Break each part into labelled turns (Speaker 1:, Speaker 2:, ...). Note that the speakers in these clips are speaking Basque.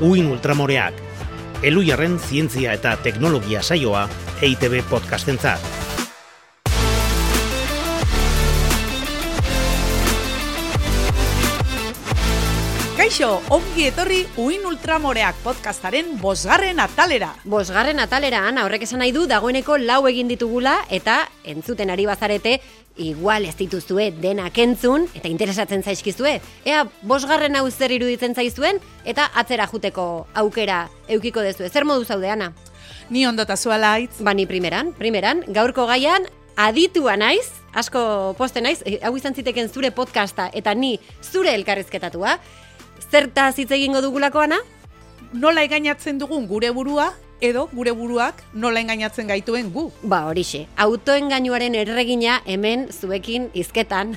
Speaker 1: Uin Ultramoreak, Elujarren zientzia eta teknologia saioa EITB podcastentzat.
Speaker 2: Kaixo, ongi etorri Uin Ultramoreak podcastaren bosgarren atalera.
Speaker 3: Bosgarren atalera, Ana, horrek esan nahi du, dagoeneko lau egin ditugula, eta entzuten ari bazarete, igual ez dituzue denak entzun, eta interesatzen zaizkizue. Ea, bosgarren hau zer iruditzen zaizuen, eta atzera juteko aukera eukiko dezu. Zer modu zaude, Ana?
Speaker 2: Ni ondota zuela hitz.
Speaker 3: Ba, ni primeran, primeran, gaurko gaian, aditua naiz, asko poste naiz, hau izan ziteken zure podcasta, eta ni zure elkarrizketatua, zerta hitz egingo dugulako, Ana?
Speaker 2: Nola engainatzen dugun gure burua, edo gure buruak nola engainatzen gaituen gu.
Speaker 3: Ba, horixe, autoengainuaren erregina hemen zuekin izketan,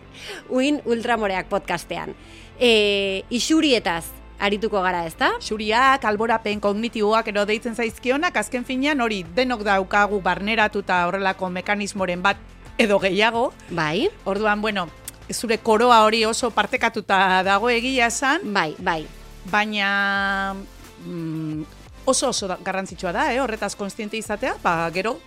Speaker 3: uin ultramoreak podcastean. E, isurietaz arituko gara, ezta?
Speaker 2: Xuriak, alborapen kognitiboak edo deitzen zaizkionak, azken finean hori denok daukagu barneratuta horrelako mekanismoren bat edo gehiago.
Speaker 3: Bai,
Speaker 2: Orduan, bueno, zure koroa hori oso partekatuta dago egia esan,
Speaker 3: bai, bai.
Speaker 2: baina mm, oso oso garrantzitsua da, eh, horretaz konstiente izatea, ba, gero,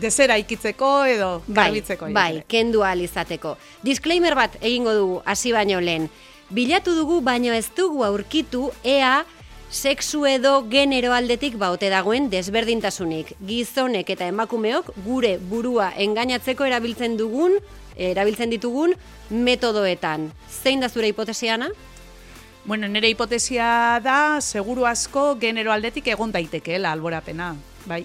Speaker 2: dezera ikitzeko edo
Speaker 3: Bai,
Speaker 2: garbitzeko.
Speaker 3: bai,
Speaker 2: ere.
Speaker 3: kendu izateko. Disclaimer bat egingo dugu hasi baino lehen. Bilatu dugu baino ez dugu aurkitu ea sexu edo genero aldetik baute dagoen desberdintasunik. Gizonek eta emakumeok gure burua engainatzeko erabiltzen dugun, erabiltzen ditugun metodoetan. Zein da zure hipotesiana?
Speaker 2: Bueno, nire hipotesia da, seguru asko genero aldetik egon daitekeela alborapena. Bai,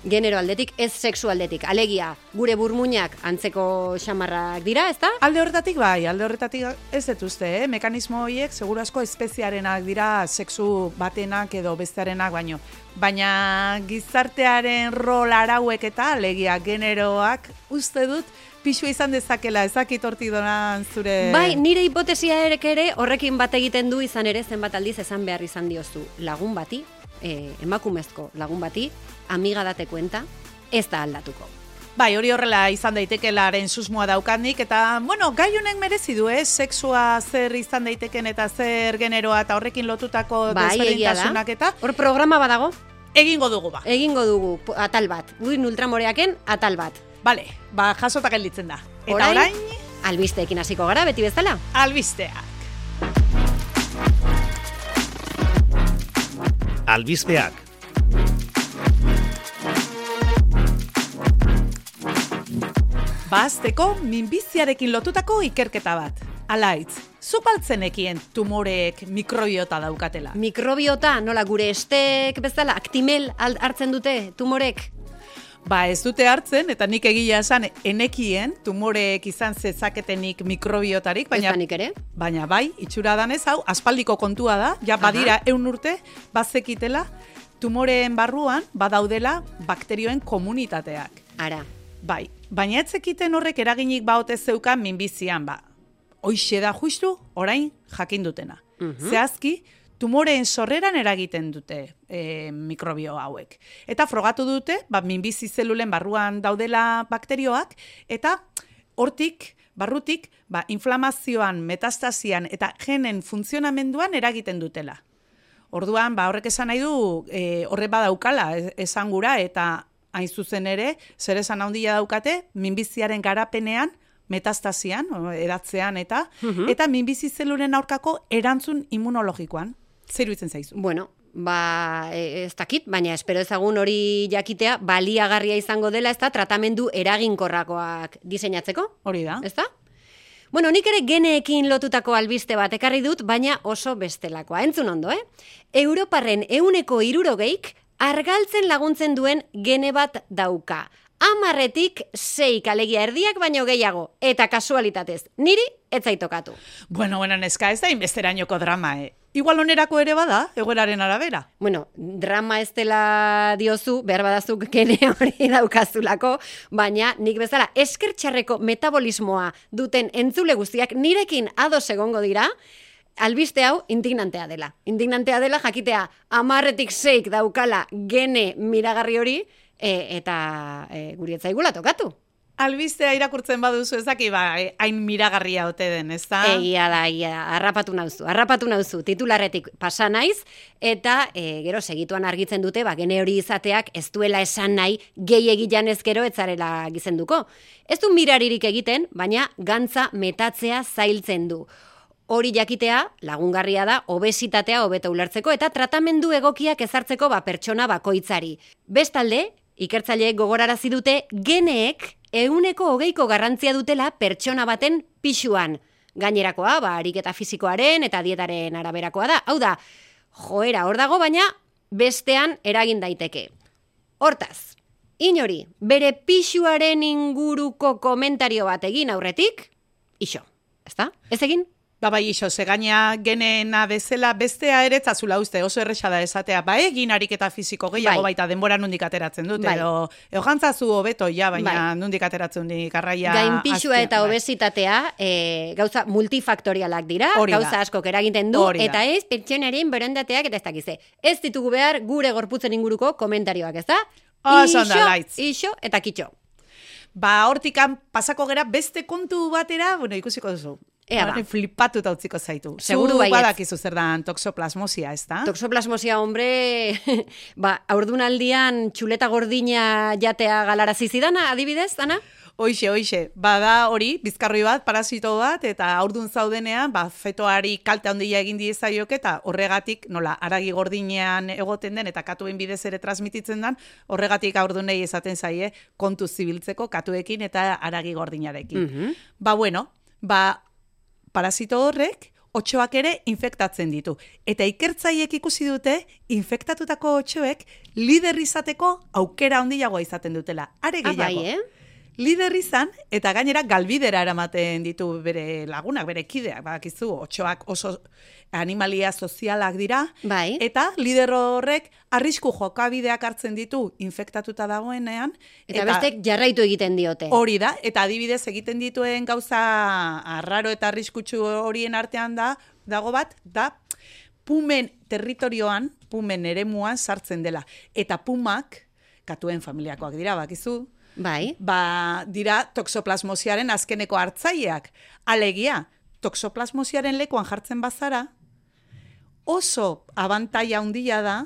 Speaker 3: Genero aldetik, ez sexu aldetik. Alegia, gure burmuinak antzeko xamarrak dira, ezta?
Speaker 2: Alde horretatik bai, alde horretatik ez dut uste, eh? mekanismo horiek seguru asko espeziarenak dira sexu batenak edo bestearenak baino. Baina gizartearen rol arauek eta alegia generoak uste dut pixua izan dezakela, ezakit hortik donan zure...
Speaker 3: Bai, nire hipotesia erek ere horrekin bat egiten du izan ere zenbat aldiz esan behar izan diozu lagun bati, eh, emakumezko lagun bati, amiga date kuenta, ez da aldatuko.
Speaker 2: Bai, hori horrela izan daitekelaren susmoa daukanik, eta, bueno, gai honek merezi du, eh? Sexua zer izan daiteken eta zer generoa eta horrekin lotutako
Speaker 3: Bai,
Speaker 2: desberdintasunak eta
Speaker 3: Hor programa badago,
Speaker 2: egingo dugu ba.
Speaker 3: egingo dugu atal bat, guin ultramoreaken atal bat.
Speaker 2: Bale, ba, jasota gelditzen da. Eta
Speaker 3: Orain?
Speaker 2: orain,
Speaker 3: Albisteekin hasiko gara, beti bezala.
Speaker 2: albisteak.
Speaker 1: Albizpeak,
Speaker 2: Bazteko minbiziarekin lotutako ikerketa bat. Alaitz, zupaltzenekien tumoreek mikrobiota daukatela.
Speaker 3: Mikrobiota, nola gure estek bezala, aktimel al- hartzen dute tumorek.
Speaker 2: Ba, ez dute hartzen, eta nik egia esan enekien tumoreek izan zezaketenik mikrobiotarik, baina,
Speaker 3: ere.
Speaker 2: baina bai, itxura danez, hau, aspaldiko kontua da, ja badira eun urte, bazekitela, tumoreen barruan badaudela bakterioen komunitateak.
Speaker 3: Ara,
Speaker 2: Bai, baina etzekiten horrek eraginik baote zeukan minbizian, ba. Hoixe da justu, orain jakin dutena. Zehazki, tumoreen sorreran eragiten dute e, mikrobio hauek. Eta frogatu dute, ba, minbizi zelulen barruan daudela bakterioak, eta hortik, barrutik, ba, inflamazioan, metastasian eta genen funtzionamenduan eragiten dutela. Orduan, ba, horrek esan nahi du, e, horre badaukala esan gura, eta hain zuzen ere, zer esan handia daukate, minbiziaren garapenean, metastasian, o, edatzean eta, eta minbizi zeluren aurkako erantzun immunologikoan. Zer iruditzen zaizu?
Speaker 3: bueno, ba, e, ez dakit, baina espero ezagun hori jakitea baliagarria izango dela, ez da, tratamendu eraginkorrakoak diseinatzeko,
Speaker 2: Hori da?
Speaker 3: ez da? Bueno, nik ere geneekin lotutako albiste bat ekarri dut, baina oso bestelakoa. Entzun ondo, eh? Europarren euneko irurogeik argaltzen laguntzen duen gene bat dauka. Amarretik sei kalegia erdiak baino gehiago. Eta kasualitatez, niri ez zaitokatu.
Speaker 2: Bueno, bueno, neska, ez da inbesterainoko drama, eh? Igual onerako ere bada, egoeraren arabera.
Speaker 3: Bueno, drama ez dela diozu, behar badazuk gene hori daukazulako, baina nik bezala eskertxarreko metabolismoa duten entzule guztiak nirekin ados egongo dira, albiste hau indignantea dela. Indignantea dela jakitea amarretik zeik daukala gene miragarri hori, e, eta e, guri ez zaigula tokatu.
Speaker 2: albistea irakurtzen baduzu ezaki ba, eh, hain miragarria ote den, ez da?
Speaker 3: Egia da, egia da, harrapatu nauzu, harrapatu nauzu, titularretik pasa naiz, eta e, gero segituan argitzen dute, ba, gene hori izateak ez duela esan nahi gehi egilan ez gero etzarela gizenduko. Ez du miraririk egiten, baina gantza metatzea zailtzen du. Hori jakitea, lagungarria da, obesitatea hobeto ulertzeko eta tratamendu egokiak ezartzeko ba pertsona bakoitzari. Bestalde, ikertzaileek gogorarazi dute geneek euneko hogeiko garrantzia dutela pertsona baten pixuan. Gainerakoa, ba, ariketa fizikoaren eta dietaren araberakoa da. Hau da, joera hor dago, baina bestean eragin daiteke. Hortaz, inori, bere pixuaren inguruko komentario bat egin aurretik, iso, ezta? Ez egin?
Speaker 2: Ba bai iso, ze gaina genena bezala bestea ere zazula uste oso erresa da esatea, ba egin ariketa fiziko gehiago
Speaker 3: Bai.
Speaker 2: baita denbora nondik ateratzen dut,
Speaker 3: Bai.
Speaker 2: edo, jantzazu hobeto ja, baina
Speaker 3: Bai.
Speaker 2: nondik ateratzen dik arraia.
Speaker 3: Gainpixua eta
Speaker 2: bai.
Speaker 3: obesitatea e, gauza multifaktorialak dira,
Speaker 2: Hori da.
Speaker 3: gauza askok eragiten du,
Speaker 2: Hori da.
Speaker 3: eta ez pertsonaren borondateak eta ez dakize. Ez ditugu behar gure gorputzen inguruko komentarioak, ez da?
Speaker 2: Oso
Speaker 3: Ixo,
Speaker 2: laitz.
Speaker 3: Ixo eta kitxo.
Speaker 2: Ba, hortikan pasako gera beste kontu batera, bueno, ikusiko duzu.
Speaker 3: Ea
Speaker 2: Ba. Flipatu eta utziko zaitu.
Speaker 3: Seguru
Speaker 2: Zu
Speaker 3: baietz.
Speaker 2: badakizu zer da toxoplasmosia, ez da?
Speaker 3: Toxoplasmosia, hombre, ba, aurdunaldian txuleta gordina jatea galarazi zidana, adibidez, Ana?
Speaker 2: Hoixe, hoixe, bada hori, bizkarroi bat, parasito bat, eta aurdun zaudenean, ba, fetoari kalte handia egin diezaiok, eta horregatik, nola, aragi gordinean egoten den, eta katuen bidez ere transmititzen den, horregatik aurdunei esaten zaie, kontu zibiltzeko katuekin eta aragi gordinarekin.
Speaker 3: Mhm.
Speaker 2: Ba, bueno, ba, parasito horrek, otxoak ere infektatzen ditu. Eta ikertzaiek ikusi dute, infektatutako otxoek lider izateko aukera handiagoa izaten dutela. Are gehiago.
Speaker 3: bai, eh?
Speaker 2: Lider izan, eta gainera galbidera eramaten ditu bere lagunak, bere kideak, badakizu, otxoak oso animalia sozialak dira,
Speaker 3: Bai.
Speaker 2: eta lider horrek arrisku jokabideak hartzen ditu infektatuta dagoenean,
Speaker 3: Eta, bestek jarraitu egiten diote.
Speaker 2: Hori da, eta adibidez egiten dituen gauza arraro eta arriskutsu horien artean da, dago bat, da pumen territorioan, pumen eremuan sartzen dela. Eta pumak, katuen familiakoak dira, bakizu,
Speaker 3: Bai.
Speaker 2: ba, dira toxoplasmosiaren azkeneko hartzaileak. Alegia, toxoplasmosiaren lekuan jartzen bazara, oso abantaia handia da,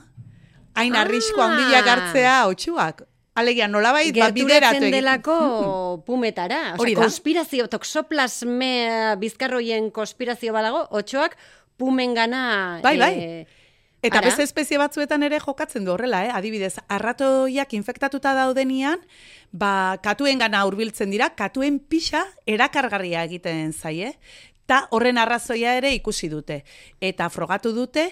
Speaker 2: hain
Speaker 3: Ah!
Speaker 2: arrisko handia gartzea otxuak. Alegia, nolabait, ba, bideratu
Speaker 3: delako pumetara. Osea,
Speaker 2: Hori da.
Speaker 3: konspirazio, toxoplasme bizkarroien konspirazio badago, otxoak pumengana...
Speaker 2: Bai, bai.
Speaker 3: eh,
Speaker 2: Eta
Speaker 3: Ara?
Speaker 2: beste espezie batzuetan ere jokatzen du horrela, eh? adibidez, arratoiak infektatuta daudenian, ba, katuen gana hurbiltzen dira, katuen pixa erakargarria egiten zaie, eta horren arrazoia ere ikusi dute. Eta frogatu dute,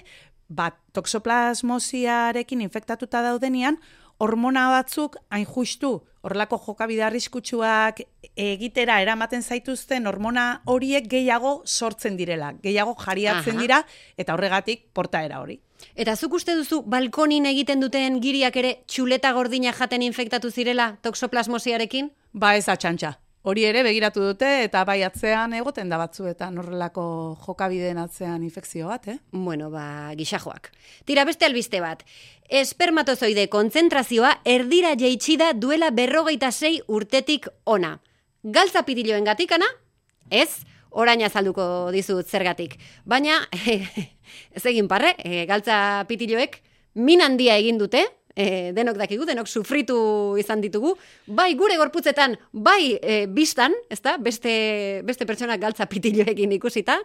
Speaker 2: ba, toxoplasmosiarekin infektatuta daudenian, hormona batzuk hain justu horrelako jokabide arriskutsuak egitera eramaten zaituzten hormona horiek gehiago sortzen direla, gehiago jariatzen
Speaker 3: Aha.
Speaker 2: dira eta horregatik portaera hori.
Speaker 3: Eta zuk uste duzu balkonin egiten duten giriak ere txuleta gordina jaten infektatu zirela toxoplasmosiarekin?
Speaker 2: Ba ez atxantxa. Hori ere begiratu dute eta bai atzean egoten da batzuetan horrelako jokabideen atzean infekzio bat, eh?
Speaker 3: Bueno, ba, gixajoak. Tira beste albiste bat. Espermatozoide kontzentrazioa erdira jeitsi da duela berrogeita sei urtetik ona. Galtza pitiloen gatikana? Ez, orain azalduko dizut zergatik. Baina, ez egin parre, e, galtza pitiloek min handia egin dute, e, denok dakigu, denok sufritu izan ditugu, bai gure gorputzetan, bai e, bistan, ezta? Beste, beste pertsonak galtza pitiloekin ikusita,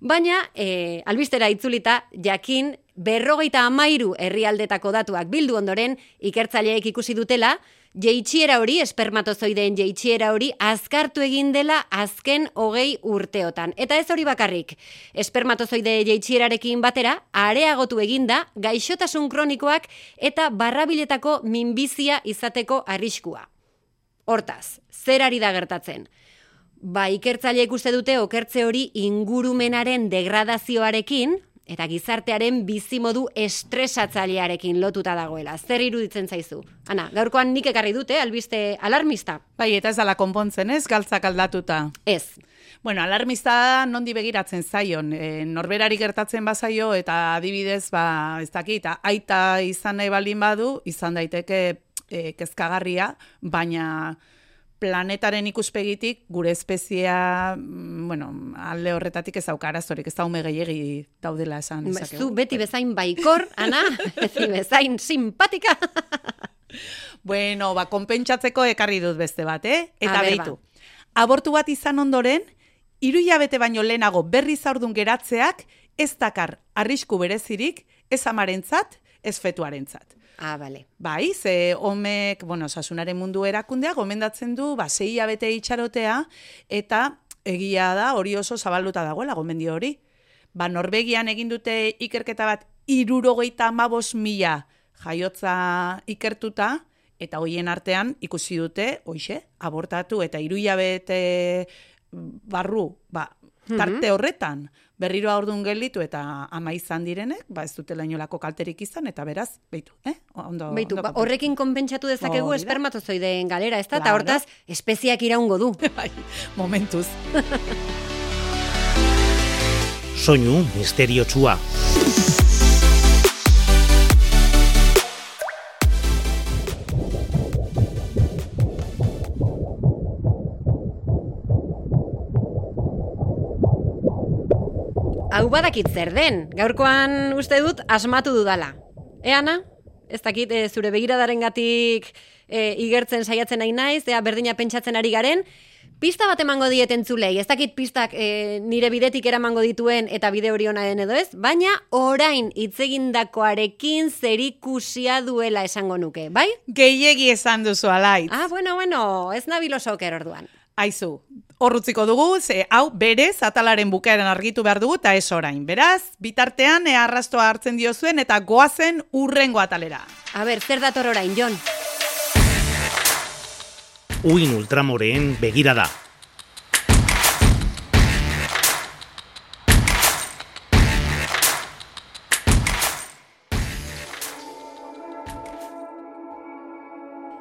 Speaker 3: baina e, albistera itzulita jakin berrogeita amairu herrialdetako datuak bildu ondoren ikertzaileek ikusi dutela, jeitxiera hori, espermatozoideen jeitxiera hori, azkartu egin dela azken hogei urteotan. Eta ez hori bakarrik, espermatozoide jeitxierarekin batera, areagotu eginda gaixotasun kronikoak eta barrabiletako minbizia izateko arriskua. Hortaz, zer ari da gertatzen? Ba, ikertzaileek uste dute okertze hori ingurumenaren degradazioarekin eta gizartearen bizimodu estresatzailearekin lotuta dagoela. Zer iruditzen zaizu? Ana, gaurkoan nik ekarri dute, albiste alarmista?
Speaker 2: Bai, eta ez dala konpontzen, ez, galtzak aldatuta.
Speaker 3: Ez.
Speaker 2: Bueno, alarmista da nondi begiratzen zaion. E, norberari gertatzen bazaio eta adibidez, ba, ez dakit, aita izan nahi baldin badu, izan daiteke e, kezkagarria, baina planetaren ikuspegitik gure espeziea, mm, bueno, alde horretatik ez dauka arazorik, ez da ume gehiegi daudela esan.
Speaker 3: Ba,
Speaker 2: dezakegu.
Speaker 3: Zu beti bezain baikor, Ana, beti bezain simpatika.
Speaker 2: Bueno, ba, konpentsatzeko ekarri dut beste bat, eh? Eta
Speaker 3: A ber,
Speaker 2: behitu. Abortu bat izan ondoren, hiru hilabete baino lehenago berri zaurdun geratzeak ez dakar arrisku berezirik ez amarentzat, ez fetuarentzat.
Speaker 3: Ah, bale.
Speaker 2: Bai, ze homek, bueno, sasunaren mundu erakundea gomendatzen du, ba, sei hilabete itxarotea, eta egia da hori oso zabalduta dagoela gomendio hori. Ba, Norvegian egin dute ikerketa bat irurogeita amabos mila jaiotza ikertuta, eta hoien artean ikusi dute, hoxe, abortatu eta hiru hilabete barru, ba, tarte horretan, berriro aurdun gelditu eta ama izan direnek, ba ez dutela inolako kalterik izan, eta beraz, beitu, eh? Ondo,
Speaker 3: Beitu,
Speaker 2: ondo
Speaker 3: ba, horrekin konpentsatu dezakegu
Speaker 2: da.
Speaker 3: espermatozoideen galera, ez da? Eta hortaz, espeziak iraungo du.
Speaker 2: Bai, momentuz.
Speaker 1: Soinu misteriotsua.
Speaker 3: Hau badakit zer den, gaurkoan uste dut asmatu dudala. E, Ana? Ez dakit, e, zure begiradaren gatik e, igertzen saiatzen nahi naiz, ea berdina pentsatzen ari garen, Pista bat emango diet entzulei, ez dakit pistak e, nire bidetik eramango dituen eta bide hori ona den edo ez, baina orain hitzegindakoarekin zerikusia duela esango nuke, bai?
Speaker 2: Gehiegi esan duzu alaitz.
Speaker 3: Ah, bueno, bueno, ez nabil oso oker orduan.
Speaker 2: Aizu, horrutziko dugu, ze hau berez atalaren bukaeran argitu behar dugu eta ez orain. Beraz, bitartean ea arrastoa hartzen diozuen eta goazen urrengo atalera.
Speaker 3: A ber, zer dator orain, Jon?
Speaker 1: Uin ultramoreen begirada.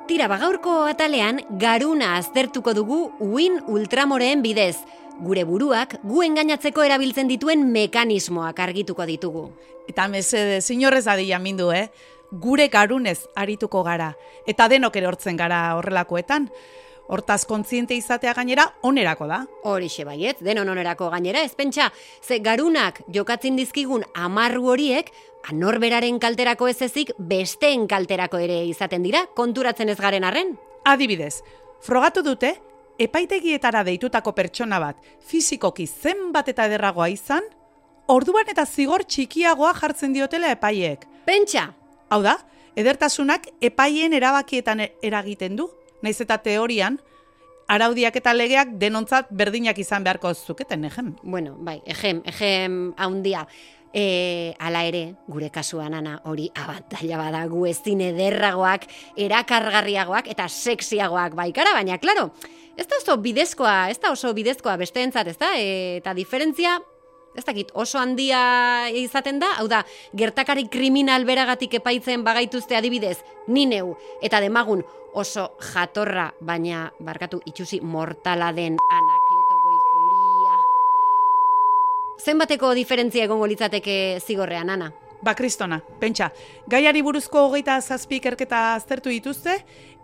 Speaker 3: Tira, bagaurko atalean, garuna aztertuko dugu uin ultramoreen bidez. Gure buruak, gu engainatzeko erabiltzen dituen mekanismoak argituko ditugu.
Speaker 2: Eta mesede, inorrez adila mindu, eh? Gure garunez arituko gara. Eta denok erortzen gara horrelakoetan. Hortaz kontziente izatea gainera onerako da.
Speaker 3: Horixe baiet, denon onerako gainera, ez pentsa, ze garunak jokatzen dizkigun amarru horiek, anorberaren kalterako ez ezik, besteen kalterako ere izaten dira, konturatzen ez garen arren.
Speaker 2: Adibidez, frogatu dute, epaitegietara deitutako pertsona bat fizikoki zenbat eta ederragoa izan, orduan eta zigor txikiagoa jartzen diotela epaiek.
Speaker 3: Pentsa,
Speaker 2: Hau da, edertasunak epaien erabakietan eragiten du, naiz eta teorian, araudiak eta legeak denontzat berdinak izan beharko zuketen, egen.
Speaker 3: bueno, bai, ejem, ejem haundia. E, ala ere, gure kasuan ana hori abantaila bada gu ezin ederragoak, erakargarriagoak eta sexiagoak baikara, baina klaro, ez da oso bidezkoa, ez da oso bidezkoa besteentzat, ez da? E, eta diferentzia, ez dakit, oso handia izaten da, hau da, gertakari kriminal beragatik epaitzen bagaituzte adibidez, ni neu, eta demagun oso jatorra, baina, barkatu, itxusi mortala den anakleto goikuria. Zenbateko diferentzia egongo litzateke zigorrean, Ana?
Speaker 2: Ba, kristona, pentsa, gaiari buruzko hogeita zazpi ikerketa aztertu dituzte,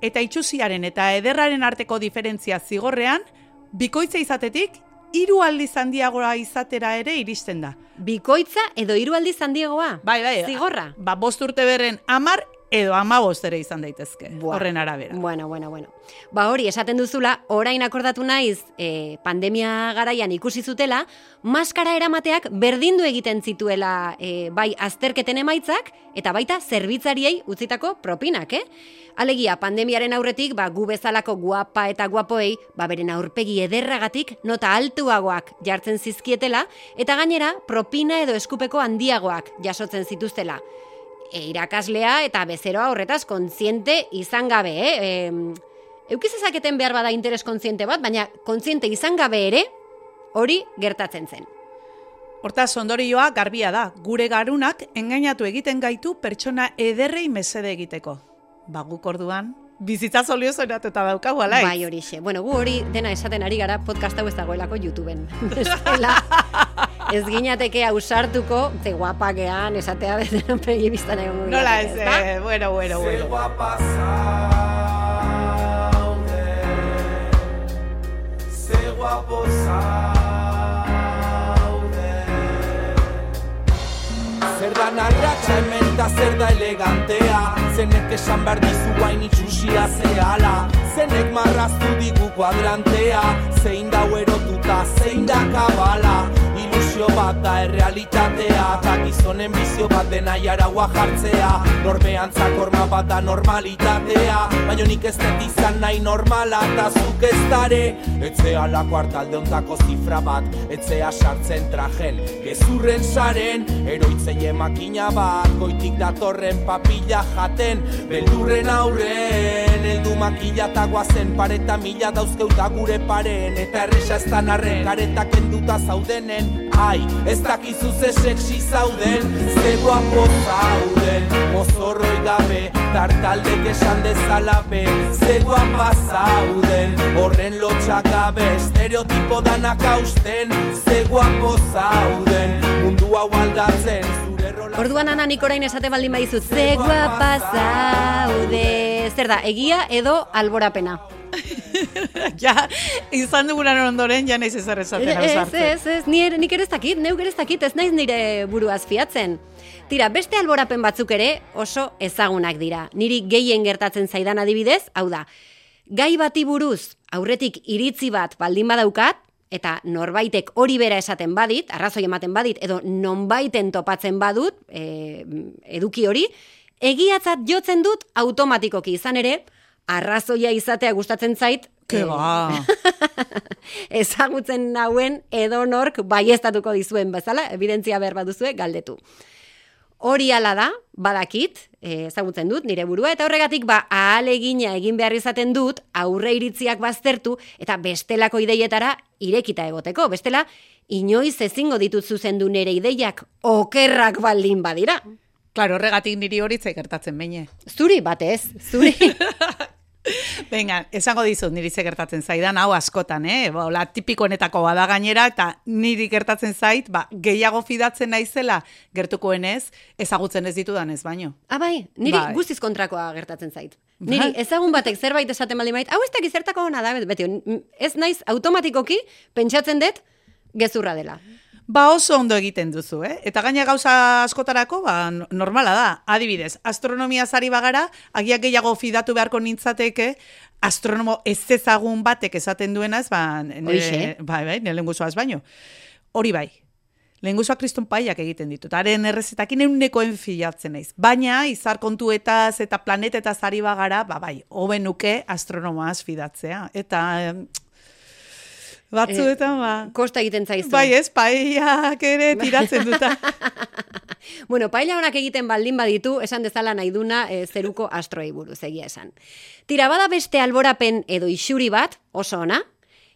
Speaker 2: eta itxusiaren eta ederraren arteko diferentzia zigorrean, bikoitza izatetik, hiru aldiz handiagoa izatera ere iristen da.
Speaker 3: Bikoitza edo hiru aldiz handiegoa?
Speaker 2: Bai, bai.
Speaker 3: Zigorra?
Speaker 2: Ba, bost urte berren amar edo amabost ere izan daitezke,
Speaker 3: Buah.
Speaker 2: horren arabera.
Speaker 3: Bueno, bueno, bueno. Ba hori, esaten duzula, orain akordatu naiz, e, pandemia garaian ikusi zutela, maskara eramateak berdindu egiten zituela e, bai azterketen emaitzak, eta baita zerbitzariei utzitako propinak, eh? Alegia, pandemiaren aurretik, ba, gu bezalako guapa eta guapoei, ba, beren aurpegi ederragatik, nota altuagoak jartzen zizkietela, eta gainera, propina edo eskupeko handiagoak jasotzen zituztela e, irakaslea eta bezeroa horretaz kontziente izan gabe, eh? E, eukiz ezaketen behar bada interes kontziente bat, baina kontziente izan gabe ere, hori gertatzen zen.
Speaker 2: Hortaz, ondorioa garbia da, gure garunak engainatu egiten gaitu pertsona ederrei mesede egiteko. Ba, guk orduan, bizitza soluzionatuta daukagu, ala
Speaker 3: Bai horixe. Bueno, gu hori dena esaten ari gara podcast hau ez dagoelako YouTubeen. Bestela, ez ginateke ausartuko, ze guapakean esatea bezen pegi biztan egon
Speaker 2: Nola ez, eh, bueno, bueno, bueno.
Speaker 4: Zer da narratxa hemen da zer da elegantea. Zenek esan behar dizu guain itxusia zehala Zenek marraztu digu kuadrantea. Zein da erotuta, zein da kabala Ilusio bat da errealitatea. Ta gizonen bizio bat dena jaraua jartzea. Norbean zakorma bat da normalitatea. Baina nik ez dut izan nahi normala Ta zuk ez dare. Etzea lako hartalde ontako zifra bat. Etzea sartzen trajen Gezurren saren. Eroitzeie makina bat Goitik datorren papilla jaten. Beldurren aurren Eldu makila eta guazen Pareta mila dauzkeuta gure paren. Eta erresa ez da narren Kareta kenduta zaudenen Ai, ez dakizu ze sexy zauden Ze guapo zauden Mozorroi gabe Tartaldek esan dezala be Ze guapa zauden Horren lotxak gabe Estereotipo danak hausten Ze guapo zauden Mundu hau aldatzen Zure rola
Speaker 3: Orduan ana nik orain esate baldin badizut, ze guapa zaude. Zer da, egia edo alborapena?
Speaker 2: ja, izan dugunan ondoren, ja naiz ezer esaten
Speaker 3: Ez,
Speaker 2: ausartzen.
Speaker 3: ez, ez, ni ere- nik ere ez dakit, neuk ere ez dakit, ez naiz nire buruaz fiatzen. Tira, beste alborapen batzuk ere oso ezagunak dira. Niri gehien gertatzen zaidan adibidez, hau da, gai bati buruz aurretik iritzi bat baldin badaukat, eta norbaitek hori bera esaten badit, arrazoi ematen badit, edo nonbaiten topatzen badut, e, eduki hori, egiatzat jotzen dut automatikoki izan ere, arrazoia izatea gustatzen zait,
Speaker 2: Ke
Speaker 3: eh,
Speaker 2: ba.
Speaker 3: ezagutzen nauen edonork baiestatuko dizuen bezala, evidentzia behar baduzue galdetu. Hori hala da, badakit, eh, ezagutzen dut nire burua, eta horregatik ba ahalegina egin behar izaten dut, aurre iritziak baztertu, eta bestelako ideietara irekita egoteko. Bestela, inoiz ezingo ditut zuzendu nire ideiak okerrak baldin badira.
Speaker 2: Claro, horregatik niri horitzai gertatzen beine.
Speaker 3: Zuri batez, zuri.
Speaker 2: Venga, esango dizut niri ze gertatzen zaidan, hau askotan, eh? Ba, Hola, tipikoenetako bada gainera, eta niri gertatzen zait, ba, gehiago fidatzen naizela gertukoenez, ezagutzen ez ditudanez baino.
Speaker 3: Ah, bai, niri
Speaker 2: Bai.
Speaker 3: guztiz kontrakoa gertatzen zait. Niri
Speaker 2: Bai.
Speaker 3: ezagun batek zerbait esaten baldin bait, hau ez dakiz zertako ona da, beti, ez naiz automatikoki pentsatzen dut gezurra dela.
Speaker 2: Ba oso ondo egiten duzu, eh? Eta gaina gauza askotarako, ba, no- normala da. Adibidez, astronomia zari bagara, agiak gehiago fidatu beharko nintzateke, astronomo ez ezagun batek esaten duenaz, ba, nire,
Speaker 3: Horixe.
Speaker 2: bai, bai, nire lenguzoaz baino. Hori bai. Lenguzoa kriston paiak egiten ditut. Haren errezetakin eunekoen filatzen naiz. Baina, izar kontuetaz eta planetetaz ari bagara, ba bai, hoben nuke astronomoaz fidatzea. Eta, batzuetan, ba...
Speaker 3: Kosta egiten zaizu.
Speaker 2: Bai ez, paiak ere tiratzen duta.
Speaker 3: Bueno, paella honak egiten baldin baditu, esan dezala nahi duna e, zeruko astroei buruz egia esan. Tira bada beste alborapen edo isuri bat, oso ona,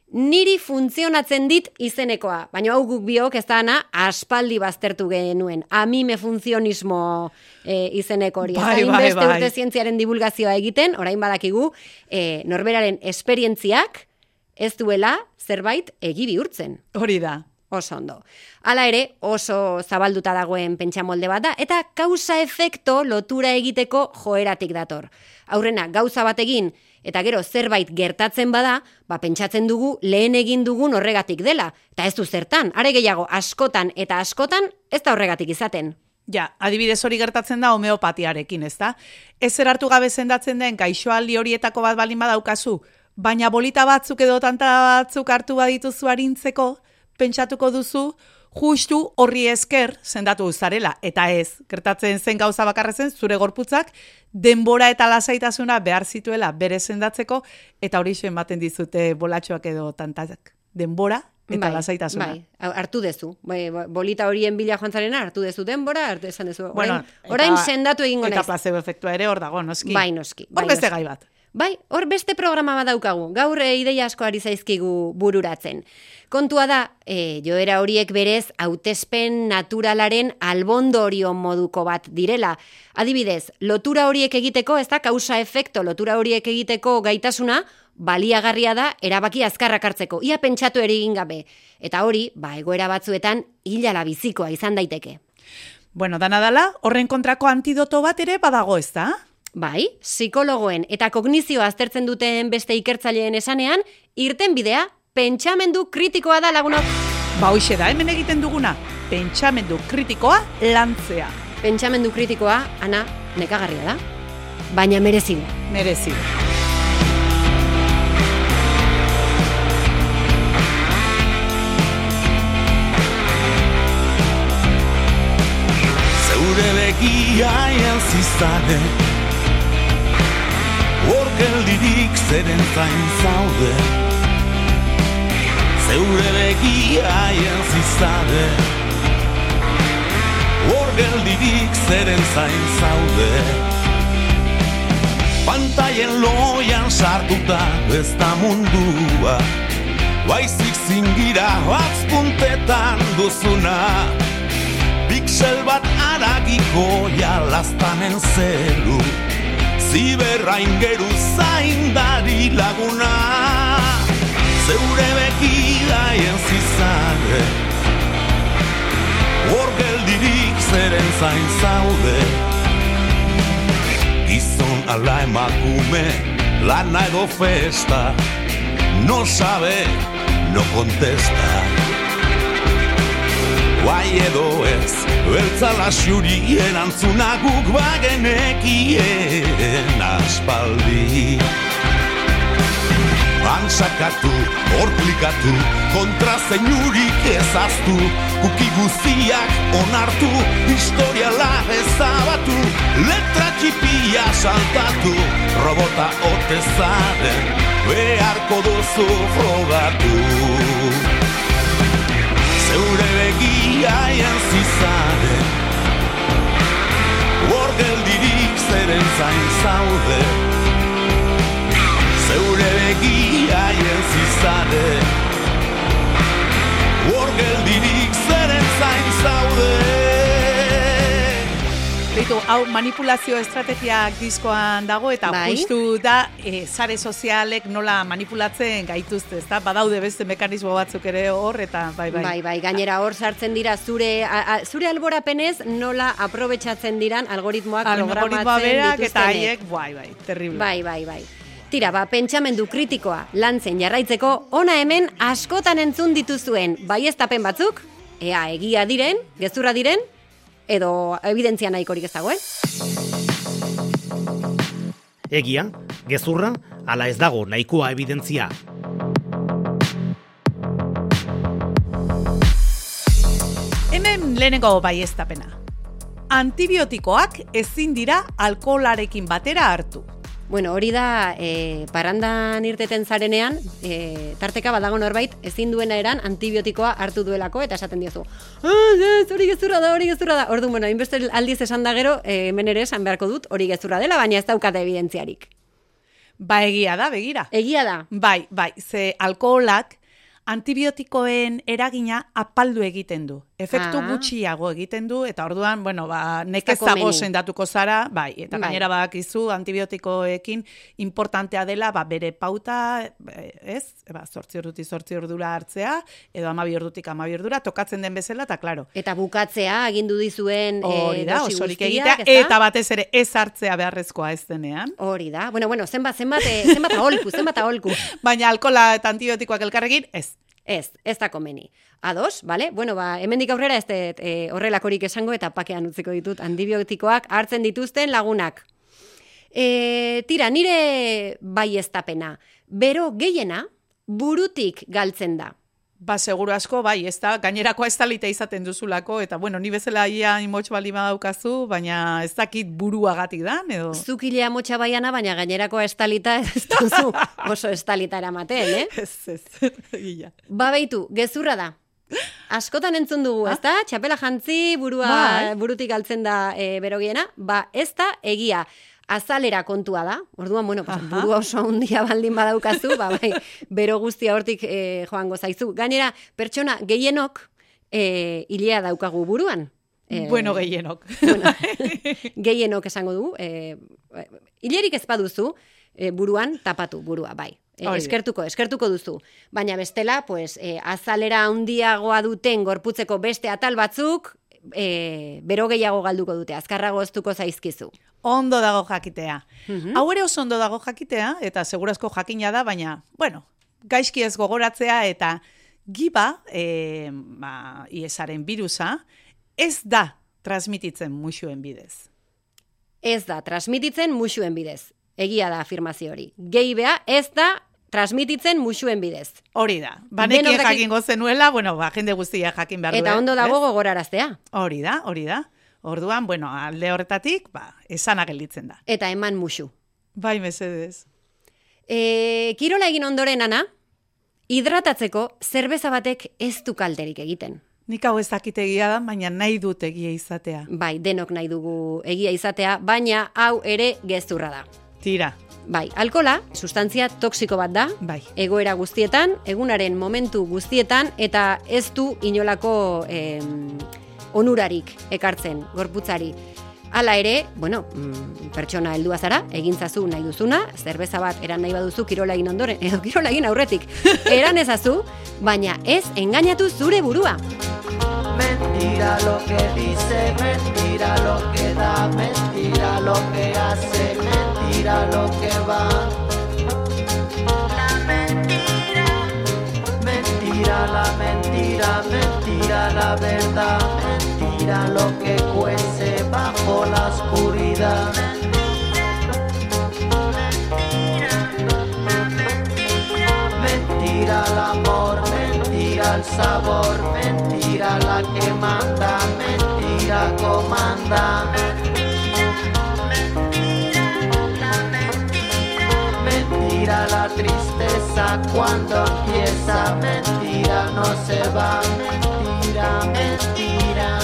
Speaker 3: niri funtzionatzen dit izenekoa. Baina hau guk biok ez da ana, aspaldi baztertu genuen. A mi me funtzionismo e, izeneko hori.
Speaker 2: Bai, bai,
Speaker 3: inbeste
Speaker 2: bai.
Speaker 3: urte zientziaren divulgazioa egiten, orain badakigu, e, norberaren esperientziak ez duela zerbait egi bihurtzen.
Speaker 2: Hori da.
Speaker 3: Oso ondo. Hala ere, oso zabalduta dagoen pentsamolde bat da, eta kausa-efekto lotura egiteko joeratik dator. Aurrena, gauza bat egin, eta gero zerbait gertatzen bada, ba pentsatzen dugu lehen egin dugun horregatik dela. Eta ez du zertan, are gehiago askotan eta askotan ez da horregatik izaten.
Speaker 2: Ja, adibidez hori gertatzen da homeopatiarekin, ez da? Ez erartu gabe sendatzen den gaixoaldi horietako bat balin badaukazu, baina bolita batzuk edo tanta batzuk hartu badituzu arintzeko, pentsatuko duzu, justu horri esker sendatu zarela. Eta ez, gertatzen zen gauza bakarra zen, zure gorputzak denbora eta lasaitasuna behar zituela bere sendatzeko, eta hori ematen dizute bolatxoak edo tantak. Denbora eta lasaitasuna.
Speaker 3: Bai, hartu dezu. Bai, bo- bolita horien bila joan zarena, hartu dezu denbora, hartu esan dezu. Orain,
Speaker 2: Bueno,
Speaker 3: orain
Speaker 2: eta-
Speaker 3: sendatu egingo
Speaker 2: Eta
Speaker 3: naiz.
Speaker 2: placebo efektua ere hor dago, noski.
Speaker 3: Bai, noski,
Speaker 2: Hor
Speaker 3: bai,
Speaker 2: beste gai bat.
Speaker 3: Bai, hor beste programa bat daukagu. Gaur e, ideia asko ari zaizkigu bururatzen. Kontua da, e, joera horiek berez hautespen naturalaren albondorio moduko bat direla. Adibidez, lotura horiek egiteko, ez da kausa efekto lotura horiek egiteko gaitasuna, baliagarria da erabaki azkarrak hartzeko. Ia pentsatu ere egin gabe. Eta hori, ba, egoera batzuetan hilala bizikoa izan daiteke.
Speaker 2: Bueno, dana dala, horren kontrako antidoto bat ere badago ez da?
Speaker 3: Bai, psikologoen eta kognizioa aztertzen duten beste ikertzaileen esanean, irten bidea pentsamendu kritikoa da lagunok.
Speaker 2: Ba hoxe da, hemen egiten duguna, pentsamendu kritikoa lantzea.
Speaker 3: Pentsamendu kritikoa, ana, nekagarria da. Baina merezi du.
Speaker 2: Merezi.
Speaker 5: Zeure begiaien zizare Hor geldirik zeren zain zaude. Zeure begiaien zizare. Hor geldirik zeren zain zaude. Pantaien loian sartuta ez da mundua. Baizik zingira batzpuntetan duzuna. Pixel bat aragiko jalaztanen zelu Ziberrain geru zaindari laguna. Zeure bekidaien zizare. Hor geldirik zeren zain zaude. Gizon ala emakume Lana edo festa. No sabe, no contesta Guai edo ez, beltzala xuri erantzuna guk bagenekien aspaldi. Antsakatu, hor klikatu, kontra zeinurik ezaztu, kuki guztiak onartu, historiala ezabatu, letra txipia saltatu, robota ote zaren, beharko duzu frogatu begiaien zizare Hor geldirik zeren zain zaude. Zeure begiaien zizare Hor geldirik zeren zain zaude
Speaker 2: Beitu, hau manipulazio estrategiak diskoan dago eta
Speaker 3: Bai.
Speaker 2: justu da e, sare sozialek nola manipulatzen gaituzte, ezta? Badaude beste mekanismo batzuk ere hor eta bai bai.
Speaker 3: Bai, bai, gainera hor sartzen dira zure a, a, zure alborapenez nola aprobetxatzen diran algoritmoak
Speaker 2: Algoritmoa
Speaker 3: programatzen
Speaker 2: berak eta haiek, bai bai, terrible.
Speaker 3: Bai, bai, bai. Tira, ba, pentsamendu kritikoa lantzen jarraitzeko, ona hemen askotan entzun dituzuen baieztapen batzuk, ea egia diren, gezurra diren, edo evidentzia nahikorik ez dagoen.
Speaker 1: Egia, gezurra, ala ez dago nahikoa evidentzia.
Speaker 2: Hemen lehenengo baiestapena. Antibiotikoak ezin dira alkoholarekin batera hartu.
Speaker 3: Bueno, hori da, e, parandan irteten zarenean, e, tarteka badago norbait, ezin duena eran antibiotikoa hartu duelako, eta esaten diozu, ah, hori gezurra da, hori gezurra da. Orduan, bueno, hainbeste aldiz esan da gero, e, hemen ere esan beharko dut, hori gezurra dela, baina ez daukate evidentziarik.
Speaker 2: Ba egia da, begira.
Speaker 3: Egia da,
Speaker 2: Bai, bai, ze alkoholak antibiotikoen eragina apaldu egiten du. Efektu
Speaker 3: Ah.
Speaker 2: gutxiago egiten du, eta orduan, bueno, ba, nekezago sendatuko zara, bai, eta
Speaker 3: Bai.
Speaker 2: gainera badakizu antibiotikoekin importantea dela, ba, bere pauta, eh, ez, ba, sortzi ordutik sortzi ordura hartzea, edo amabi ordutik amabi ordura, tokatzen den bezala, eta klaro,
Speaker 3: eta bukatzea agindu dizuen
Speaker 2: hori
Speaker 3: e,
Speaker 2: da,
Speaker 3: dosi
Speaker 2: osorik egitea, eta batez ere ez hartzea beharrezkoa ez denean.
Speaker 3: Hori da. Bueno, bueno, zenbat, zenbat, eh, zenbat aholku, zenbat aholku.
Speaker 2: Baina alkola eta antibiotikoak elkarrekin, ez.
Speaker 3: Ez, ez da komeni. Ados, bale? Bueno, ba, hemendik aurrera ez dut e, horrelakorik esango eta pakean utziko ditut antibiotikoak hartzen dituzten lagunak. E, tira, nire bai eztapena. Bero gehiena burutik galtzen da.
Speaker 2: Ba, seguru asko, bai, ez da, gainerakoa ez talita izaten duzulako, eta bueno, ni bezala ia imotx bali badaukazu, baina ez dakit buruagatik dan, edo...
Speaker 3: Zukilea motxa baiana, baina gainerakoa estalita ez duzu oso estalita eramaten, eh?
Speaker 2: Ez, ez, gila.
Speaker 3: Ba beitu, gezurra da. Askotan entzun dugu, ez da? Txapela jantzi, burua,
Speaker 2: Bai.
Speaker 3: burutik galtzen da e, berogiena. Ba, ez da, egia. Azalera kontua da. Orduan, bueno, pues, burua oso handia baldin badaukazu, ba, bai, bero guztia hortik e, joango zaizu. Gainera, pertsona gehienok e, hilea daukagu buruan. E,
Speaker 2: bueno, gehienok.
Speaker 3: bueno, gehienok esango dugu. E, hilerik ez baduzu, e, buruan tapatu burua, bai. E, eskertuko, eskertuko duzu. Baina bestela, pues, e, azalera handiagoa duten gorputzeko beste atal batzuk, e, bero gehiago galduko dute, azkarrago eztuko zaizkizu.
Speaker 2: Ondo dago jakitea.
Speaker 3: Mhm.
Speaker 2: Hau ere oso ondo dago jakitea, eta segurazko jakina da, baina, bueno, gaizki ez gogoratzea eta giba, e, ba, iesaren virusa, ez da transmititzen muxuen bidez.
Speaker 3: Ez da, transmititzen musuen bidez. Egia da afirmazio hori. Geibea ez da transmititzen musuen bidez.
Speaker 2: Hori da. Banekien
Speaker 3: Denok daki-
Speaker 2: jakingo zenuela, bueno, ba, jende guztia jakin behar.
Speaker 3: Eta ondo dago gogoraraztea.
Speaker 2: Hori da, hori da. Orduan, bueno, alde horretatik, ba, esana gelditzen da.
Speaker 3: Eta eman musu.
Speaker 2: Bai, mesedez.
Speaker 3: E, kirola egin ondoren, ana, hidratatzeko zerbeza batek ez du kalterik egiten.
Speaker 2: Nik hau ez dakitegia da, baina nahi dut egia izatea.
Speaker 3: Bai, denok nahi dugu egia izatea, baina hau ere gezurra da.
Speaker 2: Tira,
Speaker 3: Bai, alkola, sustantzia toksiko bat da,
Speaker 2: bai.
Speaker 3: egoera guztietan, egunaren momentu guztietan, eta ez du inolako em, onurarik ekartzen, gorputzari. Hala ere, bueno, mm, pertsona heldua zara, egintzazu nahi duzuna, zerbeza bat eran nahi baduzu kirola egin ondoren, edo kirola egin aurretik, eran ezazu, baina ez engainatu zure burua.
Speaker 6: Mentira lo que dice, mentira lo que da, mentira lo que hace, mentira lo que va. La mentira, mentira la mentira, mentira la verdad, mentira lo que cuece bajo la oscuridad. Mentira el amor, mentira el sabor, mentira la que manda, mentira comanda. Cuando empieza, mentira no se va, mentira, mentira.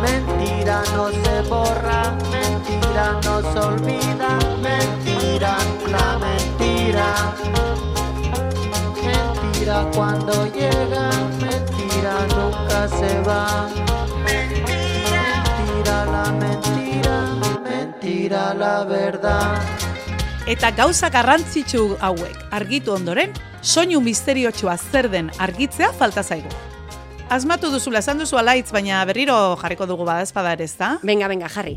Speaker 6: Mentira no se borra, mentira no se olvida, mentira, la mentira. Mentira cuando llega, mentira nunca se va. Mentira la verdad.
Speaker 2: Eta gauza garrantzitsu hauek argitu ondoren, soinu misteriotsua zer den argitzea falta zaigu. Asmatu duzula esan duzu alaitz, baina berriro jarriko dugu badazpada ere, ezta?
Speaker 3: Venga, venga, jarri.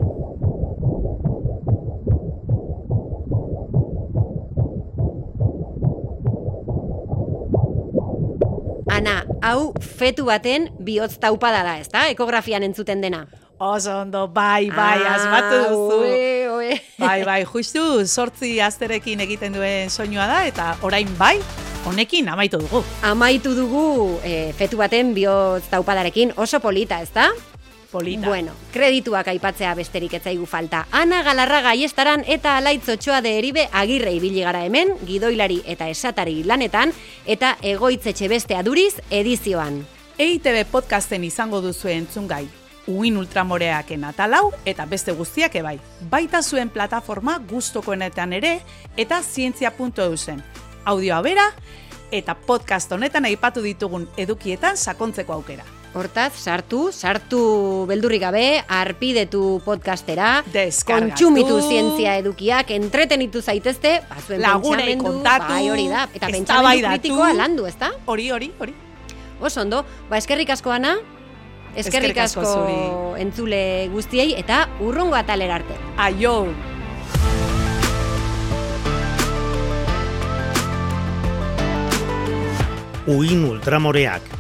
Speaker 3: Ana, hau fetu baten bihotz taupada da, ezta? Ekografian entzuten dena.
Speaker 2: Oso ondo, bai, bai,
Speaker 3: Ah,
Speaker 2: asmatu duzu.
Speaker 3: oe, oe.
Speaker 2: Bai, bai, justu sortzi asterekin egiten duen soinua da, eta orain bai, honekin amaitu dugu.
Speaker 3: Amaitu dugu e, fetu baten bihotz taupadarekin oso polita, ezta?
Speaker 2: Polita.
Speaker 3: Bueno, kredituak aipatzea besterik ez zaigu falta. Ana Galarra gaiestaran eta alaitz otxoa de eribe agirre ibili gara hemen, gidoilari eta esatari lanetan, eta egoitzetxe beste aduriz edizioan.
Speaker 2: EITB podcasten izango duzu entzungai. Uin ultramoreaken atalau eta beste guztiak ebai. Baita zuen plataforma gustokoenetan ere eta zientzia.eu zen. Audioa bera eta podcast honetan aipatu ditugun edukietan sakontzeko aukera.
Speaker 3: Hortaz, sartu, sartu beldurri gabe, arpidetu podcastera,
Speaker 2: Deskargatu.
Speaker 3: kontsumitu zientzia edukiak, entretenitu zaitezte, bazuen
Speaker 2: Lagunei kontatu,
Speaker 3: bai hori da, eta pentsamendu kritikoa landu, ezta?
Speaker 2: Hori, hori, hori.
Speaker 3: Oso ondo, ba eskerrik asko ana, eskerrik
Speaker 2: asko
Speaker 3: entzule guztiei, eta urrungo atalera arte.
Speaker 2: Aio!
Speaker 1: Uin ultramoreak